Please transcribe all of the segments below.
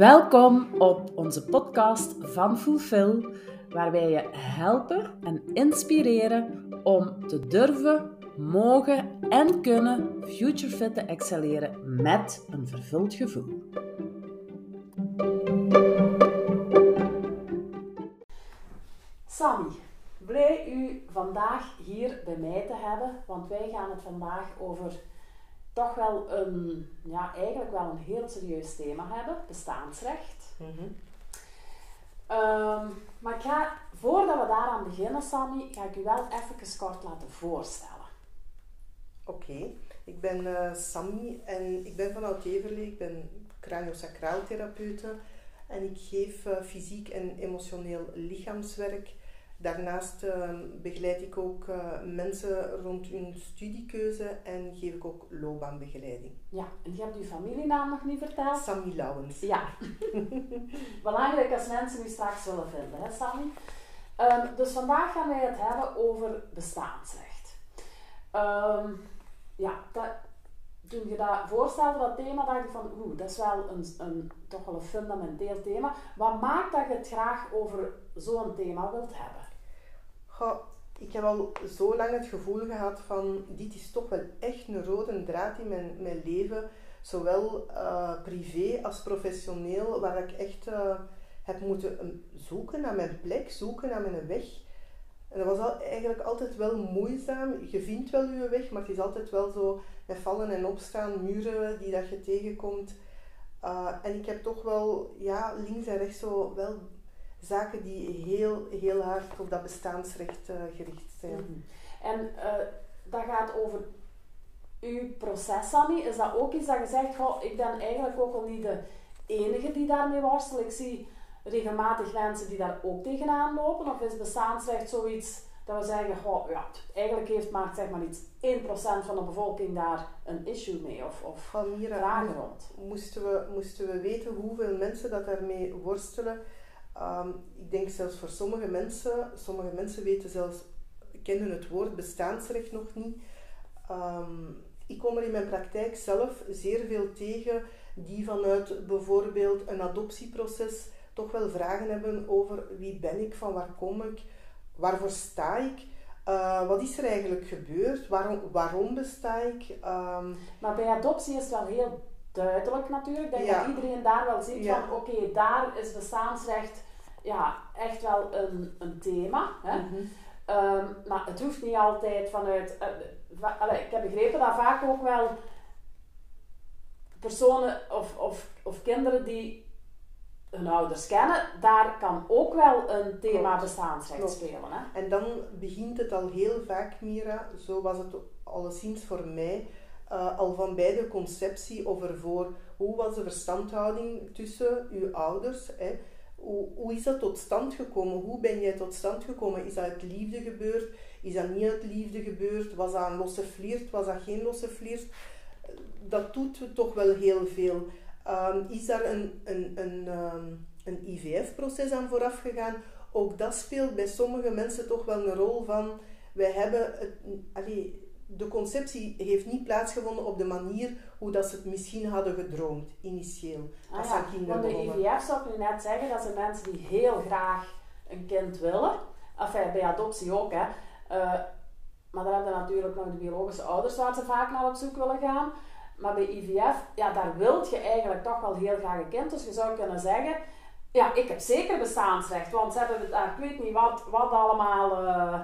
Welkom op onze podcast van Fulfill, waar wij je helpen en inspireren om te durven, mogen en kunnen futurefit te excelleren met een vervuld gevoel. Sammy, blij u vandaag hier bij mij te hebben, want wij gaan het vandaag over toch wel een, ja, eigenlijk wel een heel serieus thema hebben, bestaansrecht. Mhm. Ehm, maar ik ga, voordat we daaraan beginnen, Sammy, ga ik u wel even kort laten voorstellen. Oké, ik ben uh, Sammy en ik ben van Oud-Everlee, ik ben craniosacraaltherapeute en ik geef uh, fysiek en emotioneel lichaamswerk Daarnaast uh, begeleid ik ook uh, mensen rond hun studiekeuze en geef ik ook loopbaanbegeleiding. Ja, en je hebt uw familienaam nog niet verteld? Sammy Lauwens. Ja. Belangrijk als mensen u straks zullen vinden, hè Sammy? Um, dus vandaag gaan wij het hebben over bestaansrecht. Um, ja, dat, toen je dat voorstelde, dat thema, dacht ik van oeh, dat is wel een, een, toch wel een fundamenteel thema. Wat maakt dat je het graag over zo'n thema wilt hebben? Ik heb al zo lang het gevoel gehad van dit is toch wel echt een rode draad in mijn, mijn leven. Zowel uh, privé als professioneel, waar ik echt uh, heb moeten zoeken naar mijn plek, zoeken naar mijn weg. En dat was al, eigenlijk altijd wel moeizaam. Je vindt wel je weg, maar het is altijd wel zo met vallen en opstaan, muren die dat je tegenkomt. Uh, en ik heb toch wel ja, links en rechts zo wel zaken die heel, heel hard op dat bestaansrecht uh, gericht zijn. Mhm. En uh, dat gaat over uw proces, Sammy. Is dat ook iets dat je zegt, goh, ik ben eigenlijk ook al niet de enige die daarmee worstelt. Ik zie regelmatig mensen die daar ook tegenaan lopen. Of is bestaansrecht zoiets dat we zeggen, goh, ja, eigenlijk heeft maar, zeg maar iets 1% van de bevolking daar een issue mee of, of vragen rond. Moesten we, moesten we weten hoeveel mensen dat daarmee worstelen, Ehm, ik denk zelfs voor sommige mensen, sommige mensen weten zelfs, kennen het woord bestaansrecht nog niet. Ehm, ik kom er in mijn praktijk zelf zeer veel tegen die vanuit bijvoorbeeld een adoptieproces toch wel vragen hebben over wie ben ik, van waar kom ik, waarvoor sta ik. Uh, wat is er eigenlijk gebeurd? Waarom, waarom besta ik? Um, maar bij adoptie is het wel heel duidelijk natuurlijk. Ik denk dat iedereen daar wel ziet van oké, daar is bestaansrecht ja, echt wel een, een thema. Hè? Mhm. Ehm, maar het hoeft niet altijd vanuit. Uh, ik heb begrepen dat vaak ook wel personen of, of, of kinderen die hun ouders kennen, daar kan ook wel een thema bestaansrecht spelen. Hè? En dan begint het al heel vaak, Mira, zo was het alleszins voor mij, uh, al van bij de conceptie over voor hoe was de verstandhouding tussen uw ouders. Hè? Hoe, hoe is dat tot stand gekomen? Hoe ben jij tot stand gekomen? Is dat uit liefde gebeurd? Is dat niet uit liefde gebeurd? Was dat een losse flirt? Was dat geen losse flirt? Dat doet toch wel heel veel. Um, is daar een, een, een, um, een IVF-proces aan vooraf gegaan? Ook dat speelt bij sommige mensen toch wel een rol van... Wij hebben... Het, de conceptie heeft niet plaatsgevonden op de manier hoe dat ze het misschien hadden gedroomd, initieel. Ah, als ja, want de IVF zou ik nu net zeggen, dat zijn mensen die heel graag een kind willen. Enfin, bij adoptie ook, hè. Uh, maar dan hebben natuurlijk nog de biologische ouders waar ze vaak naar op zoek willen gaan. Maar bij IVF, ja, daar wilt je eigenlijk toch wel heel graag een kind. Dus je zou kunnen zeggen, ja, ik heb zeker bestaansrecht. Want ze hebben, uh, ik weet niet wat, wat allemaal... Uh,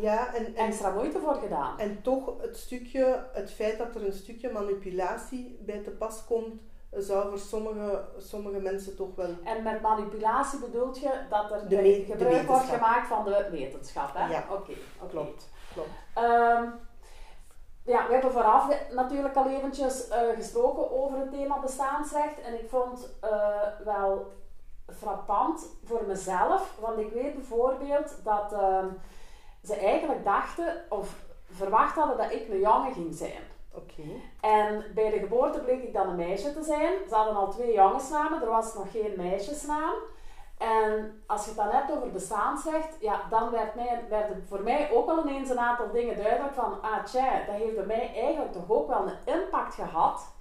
ja, en, extra moeite voor gedaan. En toch het stukje, het feit dat er een stukje manipulatie bij te pas komt, zou voor sommige, sommige mensen toch wel. En met manipulatie bedoelt je dat er de gebruik wordt gemaakt van de wetenschap, hè? Ja, oké. Klopt. klopt. Um, ja, we hebben vooraf natuurlijk al eventjes uh, gesproken over het thema bestaansrecht. En ik vond uh, wel frappant voor mezelf, want ik weet bijvoorbeeld dat. Uh, ze eigenlijk dachten of verwacht hadden dat ik een jongen ging zijn. Oké. En bij de geboorte bleek ik dan een meisje te zijn. Ze hadden al twee jongensnamen, er was nog geen meisjesnaam. En als je het dan hebt over bestaansrecht, ja, dan werd, mij, werd het voor mij ook al ineens een aantal dingen duidelijk van, ah tja, dat heeft bij mij eigenlijk toch ook wel een impact gehad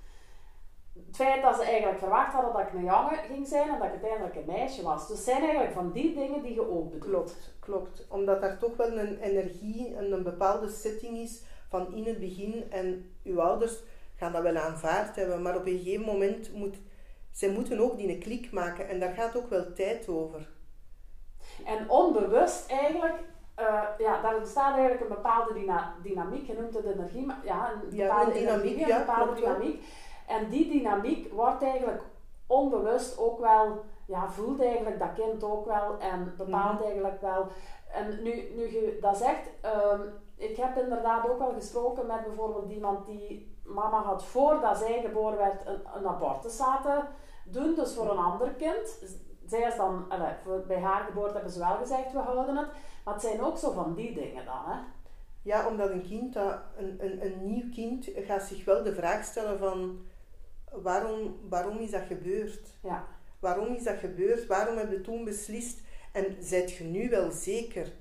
het feit dat ze eigenlijk verwacht hadden dat ik een jongen ging zijn en dat ik uiteindelijk een meisje was. Dus zijn eigenlijk van die dingen die je ook bedoelt. Klopt, klopt. Omdat daar toch wel een energie en een bepaalde setting is van in het begin en uw ouders gaan dat wel aanvaard hebben, maar op een gegeven moment moet zij moeten ook die klik maken en daar gaat ook wel tijd over. En onbewust eigenlijk, uh, ja, daar bestaat eigenlijk een bepaalde dynamiek, je noemt het energie, maar ja, een bepaalde ja, een dynamiek, een bepaalde dynamiek. En die dynamiek wordt eigenlijk onbewust ook wel, ja, voelt eigenlijk dat kind ook wel en bepaalt mhm. eigenlijk wel. En nu, nu je dat zegt, um, ik heb inderdaad ook al gesproken met bijvoorbeeld iemand die mama had voordat zij geboren werd een, een abortus zaten doen, dus voor een ander kind. Zij is dan, voor, bij haar geboorte hebben ze wel gezegd, we houden het. Maar het zijn ook zo van die dingen dan, hè? Ja, omdat een kind, dat, een, een, een nieuw kind, gaat zich wel de vraag stellen van waarom, waarom is dat gebeurd? Ja. Waarom is dat gebeurd? Waarom heb je toen beslist? En zijt je nu wel zeker?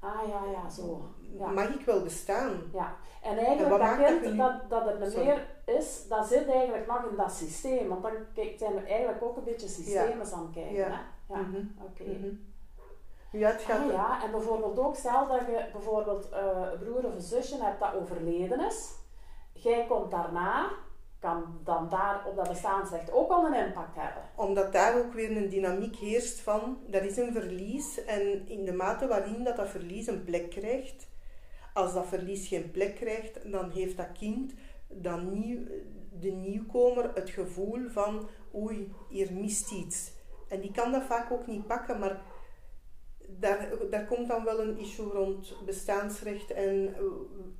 Ah ja, ja, zo. Ja. Mag ik wel bestaan? Ja. En eigenlijk dat kind, dat, dat het meer is, dat zit eigenlijk nog in dat systeem. Want dan zijn we eigenlijk ook een beetje systemen aan het kijken. Ja, hè? ja. Mhm. oké. Mhm. Ja, het gaat... Ah, ja, en bijvoorbeeld ook, stel dat je bijvoorbeeld uh, een broer of een zusje hebt dat overleden is. Jij komt daarna, kan dan daar op dat bestaansrecht ook al een impact hebben. Omdat daar ook weer een dynamiek heerst van, dat is een verlies. En in de mate waarin dat, dat verlies een plek krijgt, als dat verlies geen plek krijgt, dan heeft dat kind, dan nieuw, de nieuwkomer, het gevoel van oei, hier mist iets. En die kan dat vaak ook niet pakken, maar daar, daar komt dan wel een issue rond bestaansrecht en,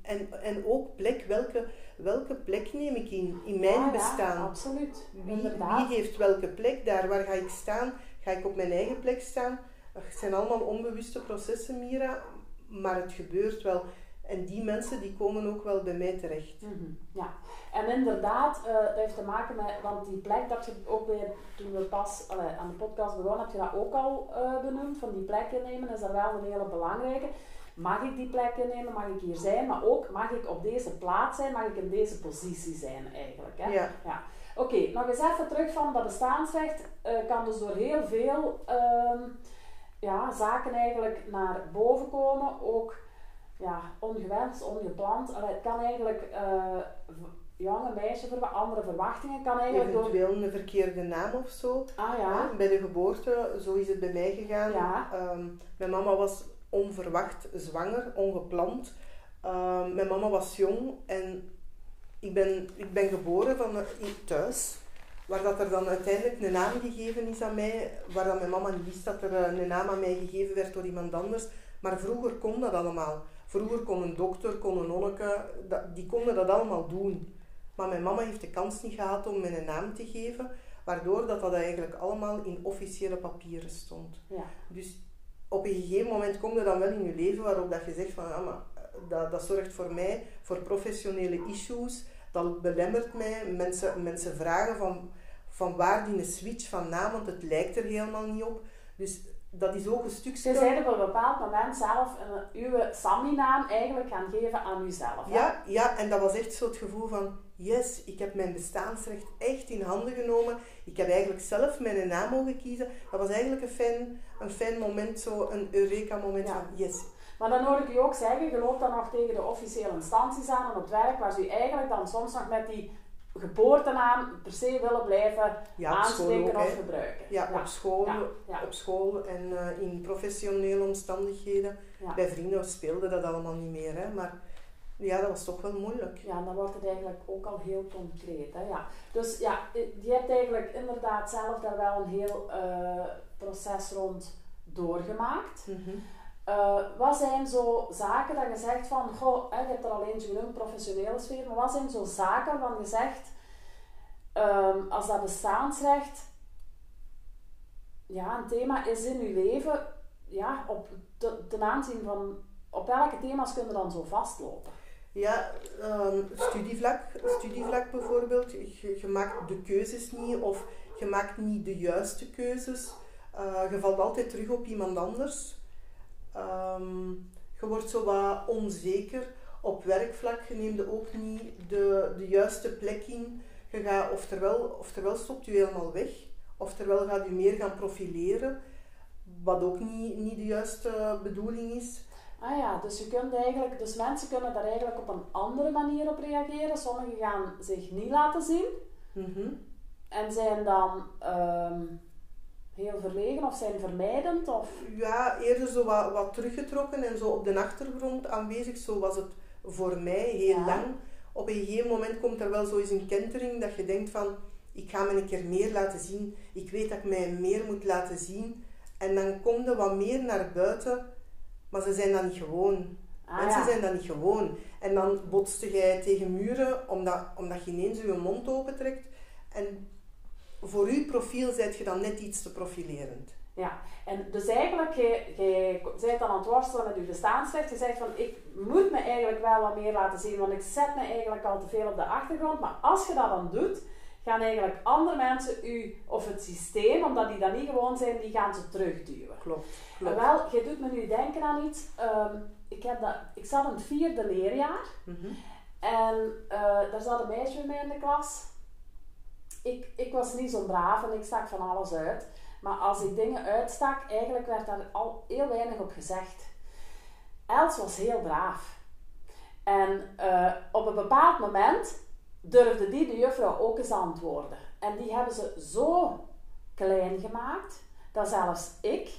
en, en ook plek. Welke, welke plek neem ik in, in mijn ja, bestaan? Ja, absoluut. Wie, wie heeft welke plek daar? Waar ga ik staan? Ga ik op mijn eigen plek staan? Het zijn allemaal onbewuste processen, Mira, maar het gebeurt wel. En die mensen die komen ook wel bij mij terecht. Mhm, ja, en inderdaad, uh, dat heeft te maken met, want die plek dat je ook bij, toen we pas allee, aan de podcast begonnen, heb je dat ook al uh, benoemd, van die plek innemen is daar wel een hele belangrijke. Mag ik die plek innemen, mag ik hier zijn, maar ook mag ik op deze plaats zijn, mag ik in deze positie zijn eigenlijk. Hè? Ja. ja. Oké, nog eens even terug van dat bestaansrecht uh, kan dus door heel veel ehm, ja, zaken eigenlijk naar boven komen, ook ja, ongewenst, ongepland. Allee, het kan eigenlijk uh, jonge meisjes voor andere verwachtingen kan eigenlijk Eventueel door... een verkeerde naam of zo. Ah ja. bij de geboorte, zo is het bij mij gegaan. Ja. Ehm, mijn mama was onverwacht zwanger, ongepland. Um, mijn mama was jong en ik ben, ik ben geboren van, thuis. Waar dat er dan uiteindelijk een naam gegeven is aan mij, waar dan mijn mama niet wist dat er eh, een naam aan mij gegeven werd door iemand anders. Maar vroeger kon dat allemaal. Vroeger kon een dokter, kon een nonneke, die konden dat allemaal doen. Maar mijn mama heeft de kans niet gehad om me een naam te geven, waardoor dat, dat eigenlijk allemaal in officiële papieren stond. Ja. Dus op een gegeven moment komt er dan wel in je leven waarop dat je zegt van, ja, maar dat, dat zorgt voor mij voor professionele issues, dat belemmert mij. Mensen, mensen vragen van, van waar die een switch van naam, want het lijkt er helemaal niet op. Dus dat is ook een stukje... Ze zijn op een bepaald moment zelf een, uw Sammy-naam eigenlijk gaan geven aan uzelf. Ja, ja, en dat was echt zo het gevoel van... Yes, ik heb mijn bestaansrecht echt in handen genomen. Ik heb eigenlijk zelf mijn naam mogen kiezen. Dat was eigenlijk een fijn, een fijn moment, zo een Eureka-moment van yes. Maar dan hoor ik u ook zeggen, je loopt dan nog tegen de officiële instanties aan en op het werk, waar ze eigenlijk dan soms nog met die geboortenaam per se willen blijven aanspreken of gebruiken. Ja, op school, Op school en eh, in professionele omstandigheden. Bij vrienden speelde dat allemaal niet meer, hè, maar ja, dat was toch wel moeilijk. Ja, dan wordt het eigenlijk ook al heel concreet. Hè? Ja. Dus ja, je hebt eigenlijk inderdaad zelf daar wel een heel uh, proces rond doorgemaakt. Mm uh, wat zijn zo zaken dat je zegt van, goh, je hebt er al eentje genoemd, professionele sfeer, maar wat zijn zo zaken van je zegt, um, als dat bestaansrecht ja, een thema is in je leven, ja, op, ten aanzien van, op welke thema's kun je dan zo vastlopen? Ja, um, studievlak, studievlak bijvoorbeeld. Je, maakt de keuzes niet of je maakt niet de juiste keuzes. Uh, je valt altijd terug op iemand anders. Um, je wordt zo wat onzeker. Op werkvlak je neemt ook niet de, de juiste plek in. Je gaat, oftewel, oftewel stopt u helemaal weg, oftewel gaat u meer gaan profileren, wat ook niet, niet de juiste bedoeling is. Ah ja, dus, je kunt eigenlijk, dus mensen kunnen daar eigenlijk op een andere manier op reageren. Sommigen gaan zich niet laten zien Mhm. en zijn dan ehm, heel verlegen of zijn vermijdend. Of... Ja, eerder zo wat, wat teruggetrokken en zo op de achtergrond aanwezig. Zo was het voor mij heel Ja. lang. Op een gegeven moment komt er wel zo eens een kentering dat je denkt van, ik ga me een keer meer laten zien. Ik weet dat ik mij meer moet laten zien. En dan komt er wat meer naar buiten, maar ze zijn dat niet gewoon. Ah, Mensen ja. zijn dat niet gewoon. En dan botste jij tegen muren omdat, omdat je ineens je mond opentrekt. En voor uw profiel zijt je dan net iets te profilerend. Ja, en dus eigenlijk, je, je bent dan aan het worstelen met je bestaansrecht. Je zegt van, ik moet me eigenlijk wel wat meer laten zien, want ik zet me eigenlijk al te veel op de achtergrond. Maar als je dat dan doet, gaan eigenlijk andere mensen u, of het systeem, omdat die dat niet gewoon zijn, die gaan ze terugduwen. Klopt. En klopt. wel, je doet me nu denken aan iets. Ehm, ik, heb dat, ik zat in het vierde leerjaar. Mhm. En eh, daar zat een meisje bij mij in de klas. Ik, ik was niet zo braaf en ik stak van alles uit. Maar als ik dingen uitstak, eigenlijk werd daar al heel weinig op gezegd. Els was heel braaf. En eh, op een bepaald moment durfde die de juffrouw ook eens antwoorden. En die hebben ze zo klein gemaakt, dat zelfs ik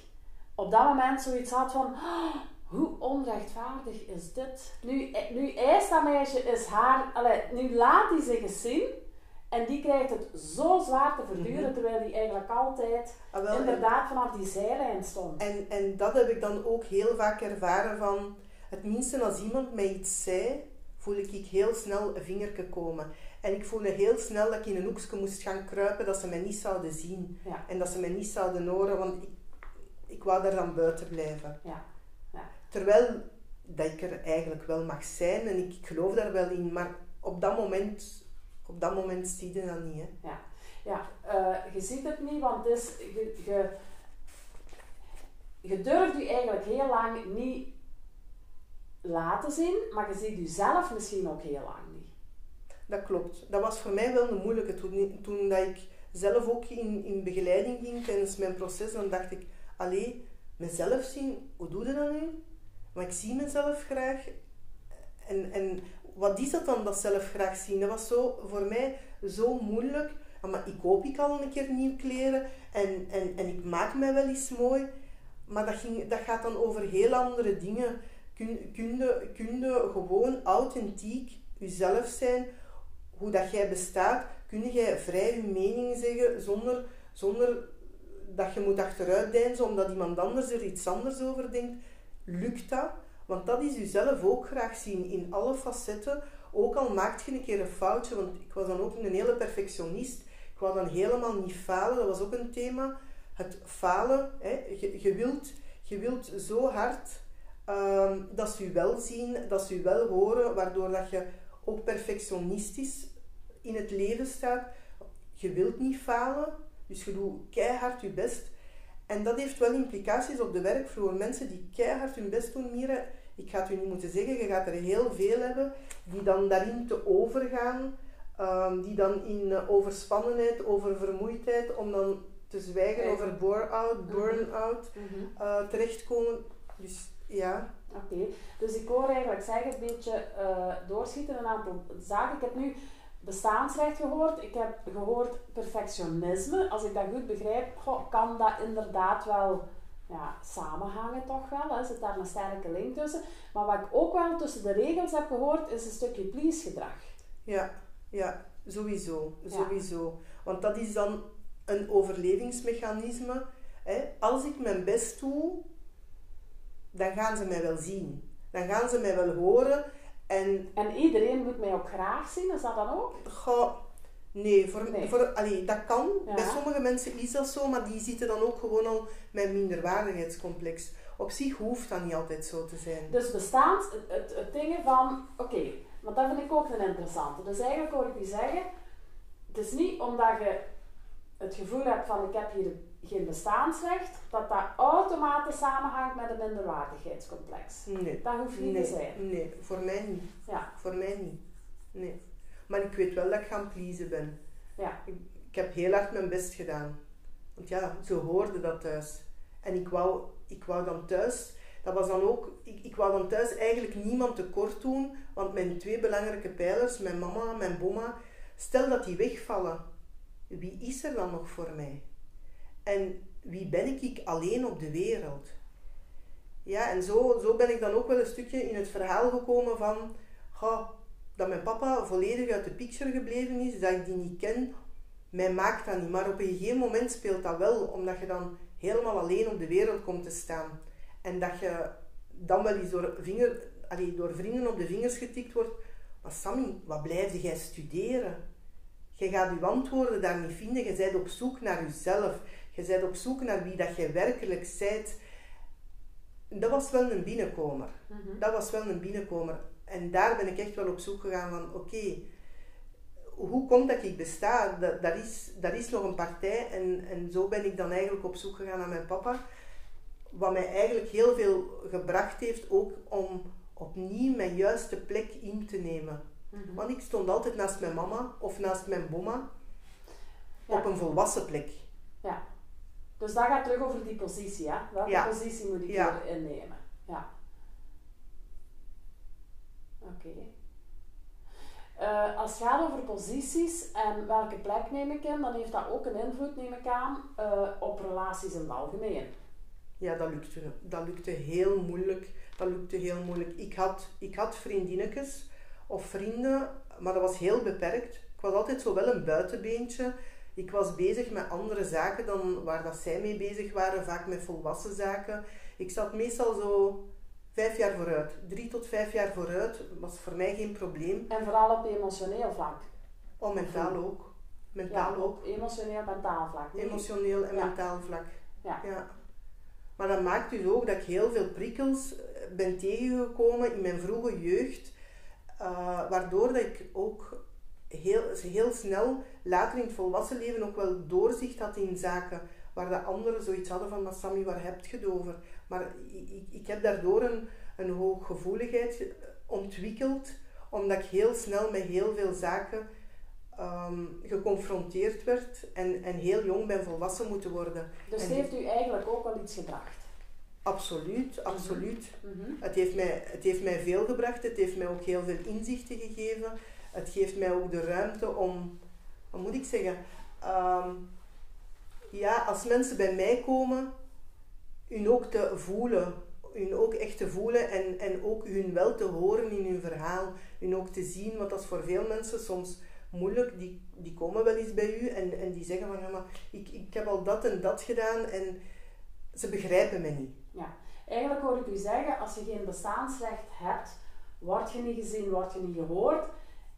op dat moment zoiets had van... "Oh, hoe onrechtvaardig is dit? Nu, nu eist dat meisje is haar... Nu laat hij zich eens zien. En die krijgt het zo zwaar te verduren, Mhm. terwijl die eigenlijk altijd Ah, wel, en- inderdaad vanaf die zijlijn stond. En, en dat heb ik dan ook heel vaak ervaren van... Het minste als iemand mij iets zei, voel ik heel snel een vingertje komen. En ik voelde heel snel dat ik in een hoekje moest gaan kruipen, dat ze mij niet zouden zien. Ja. En dat ze mij niet zouden horen, want ik, ik wou daar dan buiten blijven. Ja. Ja. Terwijl dat ik er eigenlijk wel mag zijn en ik, ik geloof daar wel in, maar op dat moment, op dat moment zie je dat niet. Hè. Ja, eh, je ziet het niet, want het is, je, je, je durft je eigenlijk heel lang niet laten zien, maar je ziet jezelf misschien ook heel lang niet. Dat klopt. Dat was voor mij wel een moeilijke. Toen, toen dat ik zelf ook in, in begeleiding ging tijdens mijn proces, dan dacht ik, allee, mezelf zien, hoe doe je dat nu? Maar ik zie mezelf graag. En, en wat is dat dan, dat zelf graag zien? Dat was zo, voor mij zo moeilijk. Maar ik koop ik al een keer nieuwe kleren en, en, en ik maak mij wel eens mooi. Maar dat, ging, dat gaat dan over heel andere dingen. Kun je gewoon authentiek jezelf zijn, hoe dat jij bestaat, kun jij vrij je mening zeggen zonder, zonder dat je moet achteruit deinzen omdat iemand anders er iets anders over denkt. Lukt dat? Want dat is jezelf ook graag zien in alle facetten. Ook al maakt je een keer een foutje, want ik was dan ook een hele perfectionist. Ik wou dan helemaal niet falen, dat was ook een thema. Het falen, hè. Je, je, wilt, je wilt zo hard ehm, dat ze je wel zien, dat ze je wel horen, waardoor dat je ook perfectionistisch in het leven staat. Je wilt niet falen, dus je doet keihard je best. En dat heeft wel implicaties op de werkvloer. Mensen die keihard hun best doen, Mira, ik ga het u niet moeten zeggen, je gaat er heel veel hebben, die dan daarin te overgaan, ehm, die dan in eh, overspannenheid, over vermoeidheid, om dan te zwijgen Even. over bore-out, Mhm. burn-out, eh, terechtkomen. Dus ja, Oké, dus ik hoor eigenlijk zeggen, een beetje eh, doorschieten een aantal zaken. Ik heb nu bestaansrecht gehoord, ik heb gehoord perfectionisme. Als ik dat goed begrijp, goh, kan dat inderdaad wel ja, samenhangen toch wel. Hè? Zit daar een sterke link tussen. Maar wat ik ook wel tussen de regels heb gehoord, is een stukje please gedrag. Ja, ja, sowieso, Ja. sowieso. Want dat is dan een overlevingsmechanisme. Hè. Als ik mijn best doe, dan gaan ze mij wel zien. Dan gaan ze mij wel horen. En En iedereen moet mij ook graag zien, is dat dan ook? ga, nee, voor, Nee. Voor, allee, dat kan. Ja. Bij sommige mensen is dat zo, maar die zitten dan ook gewoon al met een minderwaardigheidscomplex. Op zich hoeft dat niet altijd zo te zijn. Dus bestaat het, het, het dingen van, oké, want dat vind ik ook een interessante. Dus eigenlijk hoor ik u zeggen, het is niet omdat je het gevoel hebt van ik heb hier geen bestaansrecht, dat dat automatisch samenhangt met een minderwaardigheidscomplex. Nee. Dat hoeft niet Nee, te zijn. nee, voor mij niet. Ja. Voor mij niet. Nee. Maar ik weet wel dat ik gaan pleasen ben. Ja. Ik, ik heb heel hard mijn best gedaan. Want ja, ze hoorden dat thuis. En ik wou, ik wou dan thuis, dat was dan ook, ik, ik wou dan thuis eigenlijk niemand tekort doen, want mijn twee belangrijke pijlers, mijn mama, mijn bomma, stel dat die wegvallen, wie is er dan nog voor mij? En wie ben ik, ik alleen op de wereld? Ja, en zo, zo ben ik dan ook wel een stukje in het verhaal gekomen van dat mijn papa volledig uit de picture gebleven is, dat ik die niet ken, mij maakt dat niet. Maar op een gegeven moment speelt dat wel, omdat je dan helemaal alleen op de wereld komt te staan. En dat je dan wel eens door, vinger, allee, door vrienden op de vingers getikt wordt. Maar Sammy, wat blijf jij studeren? Je gaat je antwoorden daar niet vinden. Je bent op zoek naar jezelf. Je bent op zoek naar wie dat je werkelijk bent. Dat was wel een binnenkomer. Mhm. Dat was wel een binnenkomer. En daar ben ik echt wel op zoek gegaan van, oké, hoe komt dat ik besta? Dat, dat, is, dat is nog een partij. En, en zo ben ik dan eigenlijk op zoek gegaan naar mijn papa. Wat mij eigenlijk heel veel gebracht heeft, ook om opnieuw mijn juiste plek in te nemen. Mhm. Want ik stond altijd naast mijn mama of naast mijn bomma Ja. op een volwassen plek. Ja. Dus dat gaat terug over die positie, hè? Welke Ja. positie moet ik Ja. innemen? Ja. Oké. Eh, als het gaat over posities en welke plek neem ik in, dan heeft dat ook een invloed, neem ik aan, eh, op relaties in het algemeen. Ja, dat lukte, dat lukte heel moeilijk. Dat lukte heel moeilijk. Ik had, ik had vriendinnetjes of vrienden, maar dat was heel beperkt. Ik was altijd zo wel een buitenbeentje. Ik was bezig met andere zaken dan waar dat zij mee bezig waren, vaak met volwassen zaken. Ik zat meestal zo vijf jaar vooruit. Drie tot vijf jaar vooruit was voor mij geen probleem. En vooral op emotioneel vlak. Oh, mentaal ook. Mentaal Ja, ook. emotioneel mentaal vlak. Emotioneel en Ja. mentaal vlak. Ja. Maar dat maakt dus ook dat ik heel veel prikkels eh, ben tegengekomen in mijn vroege jeugd. eh, waardoor dat ik ook heel, heel snel later in het volwassen leven ook wel doorzicht had in zaken waar de anderen zoiets hadden van, maar Sammy, waar heb je het over? Maar ik, ik, heb daardoor een, een hooggevoeligheid ge- ontwikkeld, omdat ik heel snel met heel veel zaken ehm, geconfronteerd werd en, en heel jong ben volwassen moeten worden. Dus En- heeft u eigenlijk ook wel iets gebracht. Absoluut, absoluut. Mhm. Het, heeft mij, het heeft mij veel gebracht, het heeft mij ook heel veel inzichten gegeven. Het geeft mij ook de ruimte om, wat moet ik zeggen, Ehm, ja, als mensen bij mij komen, hun ook te voelen, hun ook echt te voelen en, en ook hun wel te horen in hun verhaal, hun ook te zien, want dat is voor veel mensen soms moeilijk, die, die komen wel eens bij u en, en die zeggen van ja, maar ik, ik heb al dat en dat gedaan en ze begrijpen me niet. Ja. Eigenlijk hoor ik u zeggen, als je geen bestaansrecht hebt, word je niet gezien, word je niet gehoord.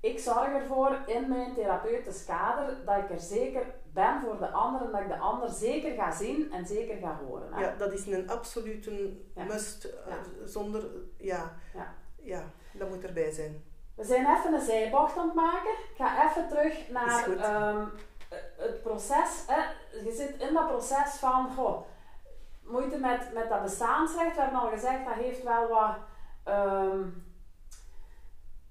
Ik zorg ervoor in mijn therapeutisch kader dat ik er zeker ben voor de ander en dat ik de ander zeker ga zien en zeker ga horen. Hè? Ja, dat is een absolute Ja. must. eh, Ja. Zonder, ja, Ja. ja, dat moet erbij zijn. We zijn even een zijbocht aan het maken. Ik ga even terug naar ehm, het proces. Hè. Je zit in dat proces van goh, moeite met, met dat bestaansrecht. We hebben al gezegd, dat heeft wel wat ehm,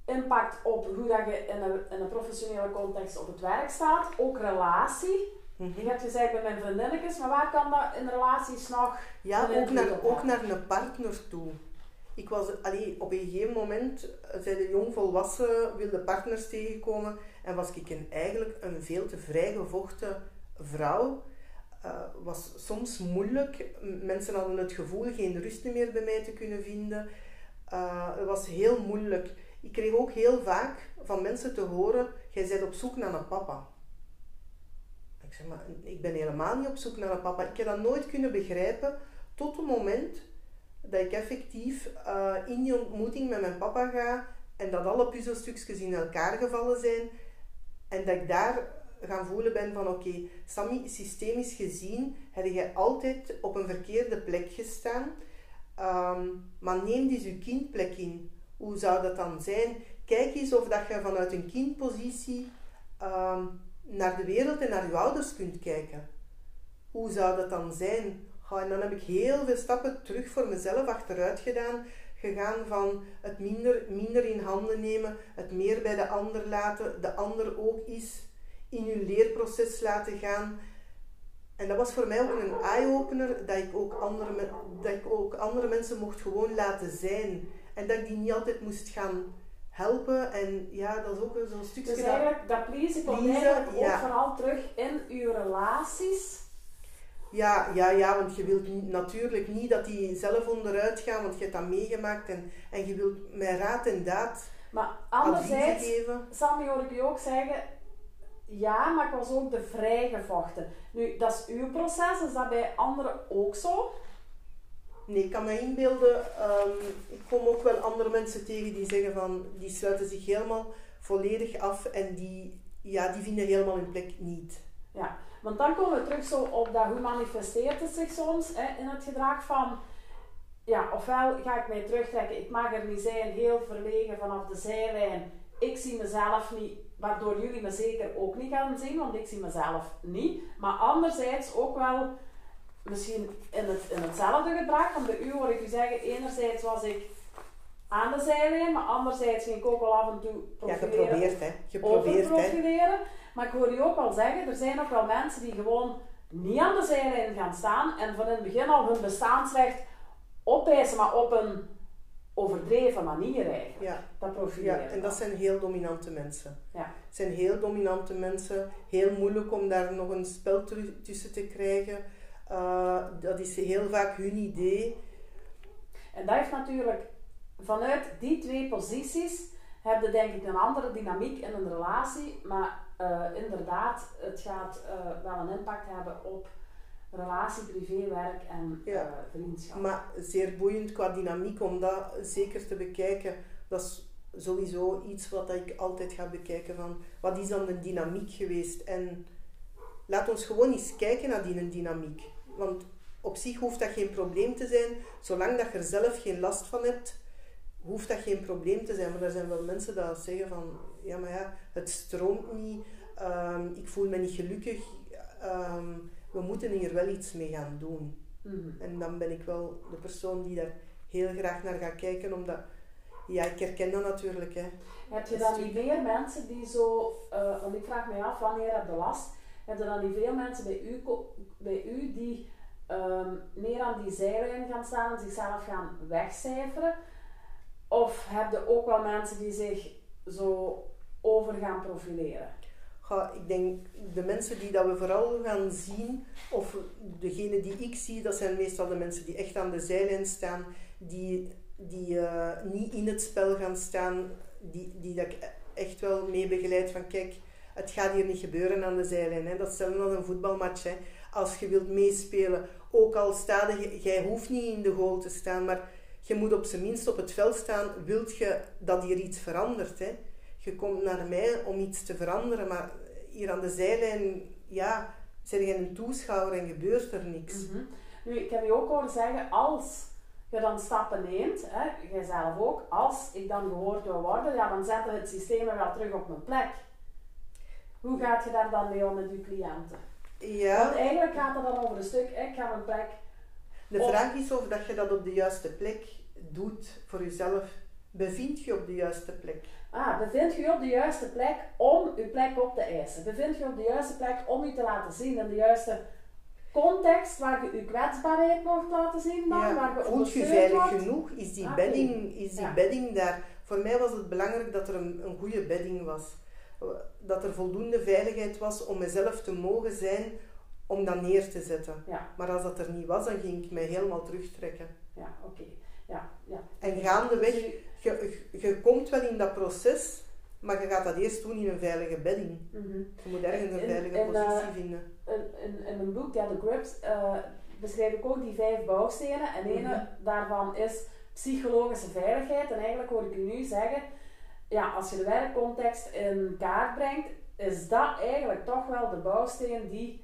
impact op hoe dat je in een, in een professionele context op het werk staat. Ook relatie. Mhm. Je hebt gezegd bij mijn vriendinnetjes, maar waar kan dat in relaties nog? Ja, ook naar, ook hebben? naar een partner toe. Ik was, allee, op een gegeven moment eh, zijn de jongvolwassen, wilde partners tegenkomen en was ik een, eigenlijk een veel te vrijgevochten vrouw. Eh, was soms moeilijk. Mensen hadden het gevoel geen rust meer bij mij te kunnen vinden. Eh, het was heel moeilijk. Ik kreeg ook heel vaak van mensen te horen: jij bent op zoek naar een papa. Ik zeg maar, ik ben helemaal niet op zoek naar een papa. Ik heb dat nooit kunnen begrijpen tot het moment dat ik effectief eh, in die ontmoeting met mijn papa ga en dat alle puzzelstukjes in elkaar gevallen zijn en dat ik daar gaan voelen ben van oké, Sammy, systemisch gezien heb je altijd op een verkeerde plek gestaan, Ehm, maar neem dus je kindplek in. Hoe zou dat dan zijn? Kijk eens of dat je vanuit een kindpositie ehm, naar de wereld en naar je ouders kunt kijken. Hoe zou dat dan zijn? En dan heb ik heel veel stappen terug voor mezelf achteruit gedaan, gegaan van het minder, minder in handen nemen, het meer bij de ander laten, de ander ook eens in hun leerproces laten gaan. En dat was voor mij ook een eye-opener dat dat ik ook andere mensen mocht gewoon laten zijn. En dat ik die niet altijd moest gaan helpen. En ja, dat is ook zo'n stukje... Dus eigenlijk, dat pleasen komt eigenlijk ook vooral terug in uw relaties. Ja, ja, ja, want je wilt natuurlijk niet dat die zelf onderuit gaan, want je hebt dat meegemaakt en, en je wilt met raad en daad Maar anderzijds, geven. Sammy hoor ik je ook zeggen, ja, maar ik was ook de vrijgevochten. Nu, dat is uw proces, is dat bij anderen ook zo? Nee, ik kan me inbeelden, um, ik kom ook wel andere mensen tegen die zeggen van, die sluiten zich helemaal volledig af en die, ja, die vinden helemaal hun plek niet. Ja, want dan komen we terug zo op dat, hoe manifesteert het zich soms hè, in het gedrag van, ja, ofwel ga ik mij terugtrekken, ik mag er niet zijn, heel verlegen vanaf de zijlijn, ik zie mezelf niet, waardoor jullie me zeker ook niet gaan zien, want ik zie mezelf niet. Maar anderzijds ook wel misschien in, het, in hetzelfde gedrag. Want bij u hoor ik u zeggen, enerzijds was ik aan de zijlijn, maar anderzijds ging ik ook wel af en toe profileren. Ja, geprobeerd hè. Geprobeerd profileren. Maar ik hoor u ook wel zeggen, er zijn ook wel mensen die gewoon niet aan de zijlijn gaan staan en van in het begin al hun bestaansrecht opeisen, maar op een overdreven manier eigenlijk. Ja. Dat profileren. Ja, en dat zijn heel dominante mensen. Ja. Het zijn heel dominante mensen. Heel moeilijk om daar nog een spel tussen te krijgen. Uh, dat is heel vaak hun idee. En dat heeft natuurlijk vanuit die twee posities heb je denk ik een andere dynamiek in een relatie. Maar uh, inderdaad, het gaat uh, wel een impact hebben op relatie, privé, werk en ja. vriendschap. Maar zeer boeiend qua dynamiek om dat zeker te bekijken. Dat is sowieso iets wat ik altijd ga bekijken van wat is dan de dynamiek geweest en laat ons gewoon eens kijken naar die dynamiek. Want op zich hoeft dat geen probleem te zijn, zolang dat je er zelf geen last van hebt, hoeft dat geen probleem te zijn. Maar er zijn wel mensen die zeggen van, ja maar ja, het stroomt niet, ehm, ik voel me niet gelukkig, ehm, we moeten hier wel iets mee gaan doen. Mhm. En dan ben ik wel de persoon die daar heel graag naar gaat kijken, omdat, ja, ik herken dat natuurlijk. Hè. Heb je dan niet meer mensen die zo, uh, want ik vraag me af, wanneer heb je last? Heb je dan niet veel mensen bij u, bij u die um, meer aan die zijlijn gaan staan en zichzelf gaan wegcijferen? Of heb je ook wel mensen die zich zo over gaan profileren? Ja, ik denk de mensen die dat we vooral gaan zien, of degene die ik zie, dat zijn meestal de mensen die echt aan de zijlijn staan, die, die uh, niet in het spel gaan staan, die, die dat ik echt wel mee begeleid van kijk, het gaat hier niet gebeuren aan de zijlijn. Hè. Dat is hetzelfde als een voetbalmatch. Hè. Als je wilt meespelen, ook al sta je, jij hoeft niet in de goal te staan, maar je moet op zijn minst op het veld staan, wilt je dat hier iets verandert. Hè. Je komt naar mij om iets te veranderen, maar hier aan de zijlijn, ja, zit je een toeschouwer en gebeurt er niks. Mhm. Nu, ik heb je ook horen zeggen, als je dan stappen neemt, hè, jijzelf ook, als ik dan gehoord wil worden, ja, dan zetten we het systeem wel terug op mijn plek. Hoe gaat je daar dan mee om met je cliënten? Ja. Want eigenlijk gaat het dan over een stuk, ik ga mijn plek. De vraag is of dat je dat op de juiste plek doet voor jezelf. Bevind je op de juiste plek? Ah, bevind je op de juiste plek om je plek op te eisen? Bevind je op de juiste plek om je te laten zien in de juiste context waar je je kwetsbaarheid mocht laten zien? Dan, waar je Voelt je veilig genoeg? Is die, bedding, is die bedding daar? Voor mij was het belangrijk dat er een, een goede bedding was dat er voldoende veiligheid was om mezelf te mogen zijn om dat neer te zetten. Ja. Maar als dat er niet was, dan ging ik mij helemaal terugtrekken. Ja, oké. Ja, ja. En gaandeweg, je, je komt wel in dat proces, maar je gaat dat eerst doen in een veilige bedding. Mhm. Je moet ergens een veilige positie uh, vinden. In, in, een boek, ja, The Grips, uh, beschrijf ik ook die vijf bouwstenen. En een mhm. daarvan is psychologische veiligheid. En eigenlijk hoor ik u nu zeggen, ja, als je de werkcontext in kaart brengt, is dat eigenlijk toch wel de bouwsteen die,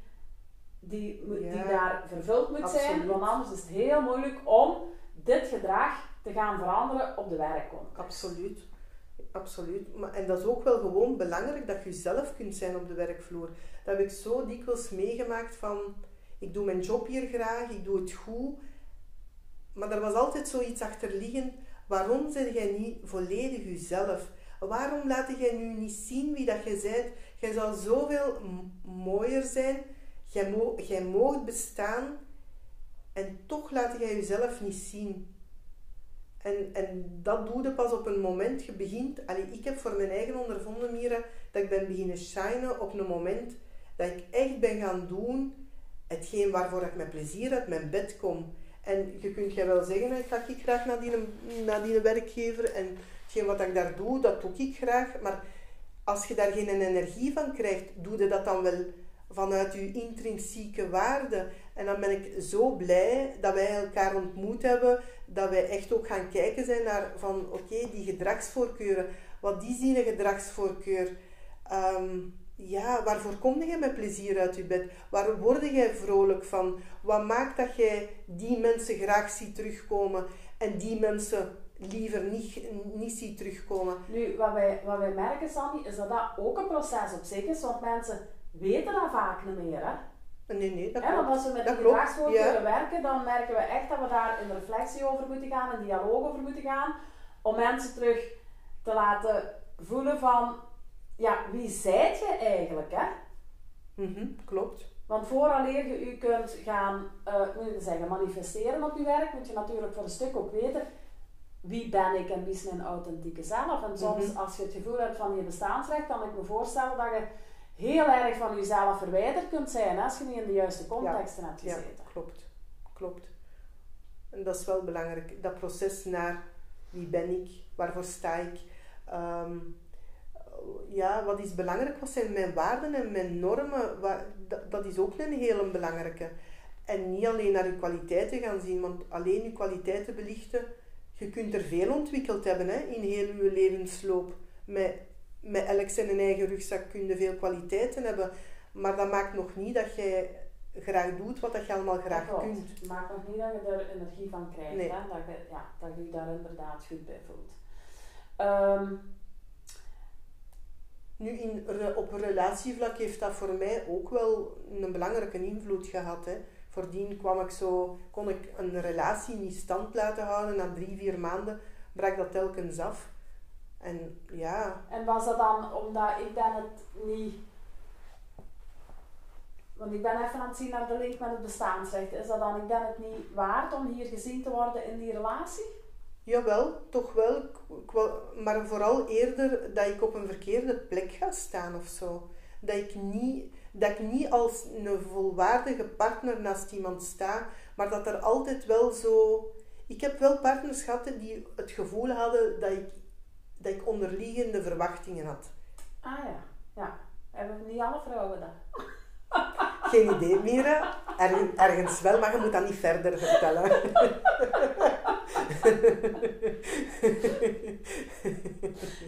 die, die daar vervuld moet zijn. Want anders is het heel moeilijk om dit gedrag te gaan veranderen op de werkcontext. Absoluut. Absoluut. Maar, en dat is ook wel gewoon belangrijk dat je zelf kunt zijn op de werkvloer. Dat heb ik zo dikwijls meegemaakt van... Ik doe mijn job hier graag, ik doe het goed. Maar er was altijd zoiets achterliggend Waarom zeg jij niet volledig jezelf? Waarom laat jij nu niet zien wie dat je bent? Jij zou zoveel mooier zijn. Jij, mo jij moogt bestaan. En toch laat jij jezelf niet zien. En, en dat doe je pas op een moment. Je begint... Allee, ik heb voor mijn eigen ondervonden, Mira, dat ik ben beginnen shinen op een moment dat ik echt ben gaan doen hetgeen waarvoor ik met plezier uit mijn bed kom. En je kunt jij wel zeggen, ik ga ik graag naar die, naar die werkgever en wat ik daar doe, dat doe ik graag. Maar als je daar geen energie van krijgt, doe je dat dan wel vanuit je intrinsieke waarde. En dan ben ik zo blij dat wij elkaar ontmoet hebben, dat wij echt ook gaan kijken zijn naar van oké, die gedragsvoorkeuren, wat is die gedragsvoorkeur? Um, ja, waarvoor kom je met plezier uit je bed? Waar word jij vrolijk van? Wat maakt dat jij die mensen graag ziet terugkomen en die mensen liever niet, niet ziet terugkomen? Nu, wat wij, wat wij merken, Sandy, is dat dat ook een proces op zich is, want mensen weten dat vaak niet meer. Hè? Nee, nee, dat klopt. Want als we met die gedragsvoorkeuren werken, dan merken we echt dat we daar in reflectie over moeten gaan, in dialoog over moeten gaan, om mensen terug te laten voelen van ja, wie zijt je eigenlijk, hè? Mm klopt. Want vooraleer je u kunt gaan, uh, moet je zeggen, manifesteren op je werk, moet je natuurlijk voor een stuk ook weten wie ben ik en wie is mijn authentieke zelf. En soms, mhm. als je het gevoel hebt van je bestaansrecht, kan ik me voorstellen dat je heel erg van jezelf verwijderd kunt zijn als je niet in de juiste contexten hebt gezeten. Ja, klopt. Klopt. En dat is wel belangrijk. Dat proces naar wie ben ik, waarvoor sta ik. Ehm, ja, wat is belangrijk, wat zijn mijn waarden en mijn normen, dat, is ook een hele belangrijke. En niet alleen naar je kwaliteiten gaan zien, want alleen je kwaliteiten belichten, je kunt er veel ontwikkeld hebben hè, in heel je levensloop. Met, met elk zijn eigen rugzak kun je veel kwaliteiten hebben, maar dat maakt nog niet dat jij graag doet wat dat je allemaal graag dat kunt. Het maakt nog niet dat je er energie van krijgt, hè? Dat, je, ja, dat je daar inderdaad goed bij voelt. Ehm, nu, in, op relatievlak heeft dat voor mij ook wel een belangrijke invloed gehad. Hè. Voordien kwam ik zo, kon ik een relatie niet stand laten houden. Na drie, vier maanden brak dat telkens af. En ja. En was dat dan omdat ik ben het niet. Want ik ben even aan het zien naar de link met het bestaansrecht. Is dat dan, ik ben het niet waard om hier gezien te worden in die relatie? Jawel, toch wel. Maar vooral eerder dat ik op een verkeerde plek ga staan of zo. Dat ik niet, dat ik niet als een volwaardige partner naast iemand sta, maar dat er altijd wel zo. Ik heb wel partners gehad die het gevoel hadden dat ik, dat ik onderliggende verwachtingen had. Ah ja, ja. Hebben niet alle vrouwen dat? Geen idee, Mira. ergens wel, maar je moet dat niet verder vertellen.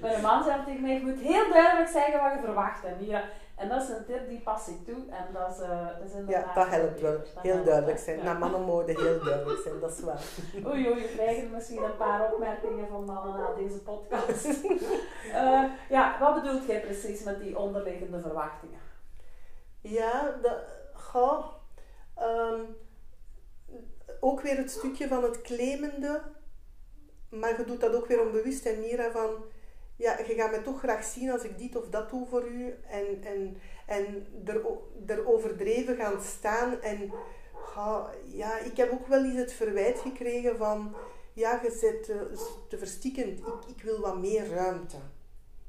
Mijn man zei tegen mij, je moet heel duidelijk zeggen wat je verwacht. En, ja, en dat is een tip die pas ik toe. En dat is, uh, dat is Ja, dat helpt wel. heel duidelijk zijn. Ja. Nou, mannen mogen heel duidelijk zijn, dat is waar. Oei, oei, je krijgt misschien een paar opmerkingen van mannen na deze podcast. uh, ja, wat bedoelt jij precies met die onderliggende verwachtingen? Ja, dat... Goh, um, ook weer het stukje van het claimende, maar je doet dat ook weer onbewust en Mira van, ja, je gaat me toch graag zien als ik dit of dat doe voor u. En, en, en er, er overdreven gaan staan. En ja, ik heb ook wel eens het verwijt gekregen van, ja, je zit te, te verstikkend, ik, ik wil wat meer ruimte.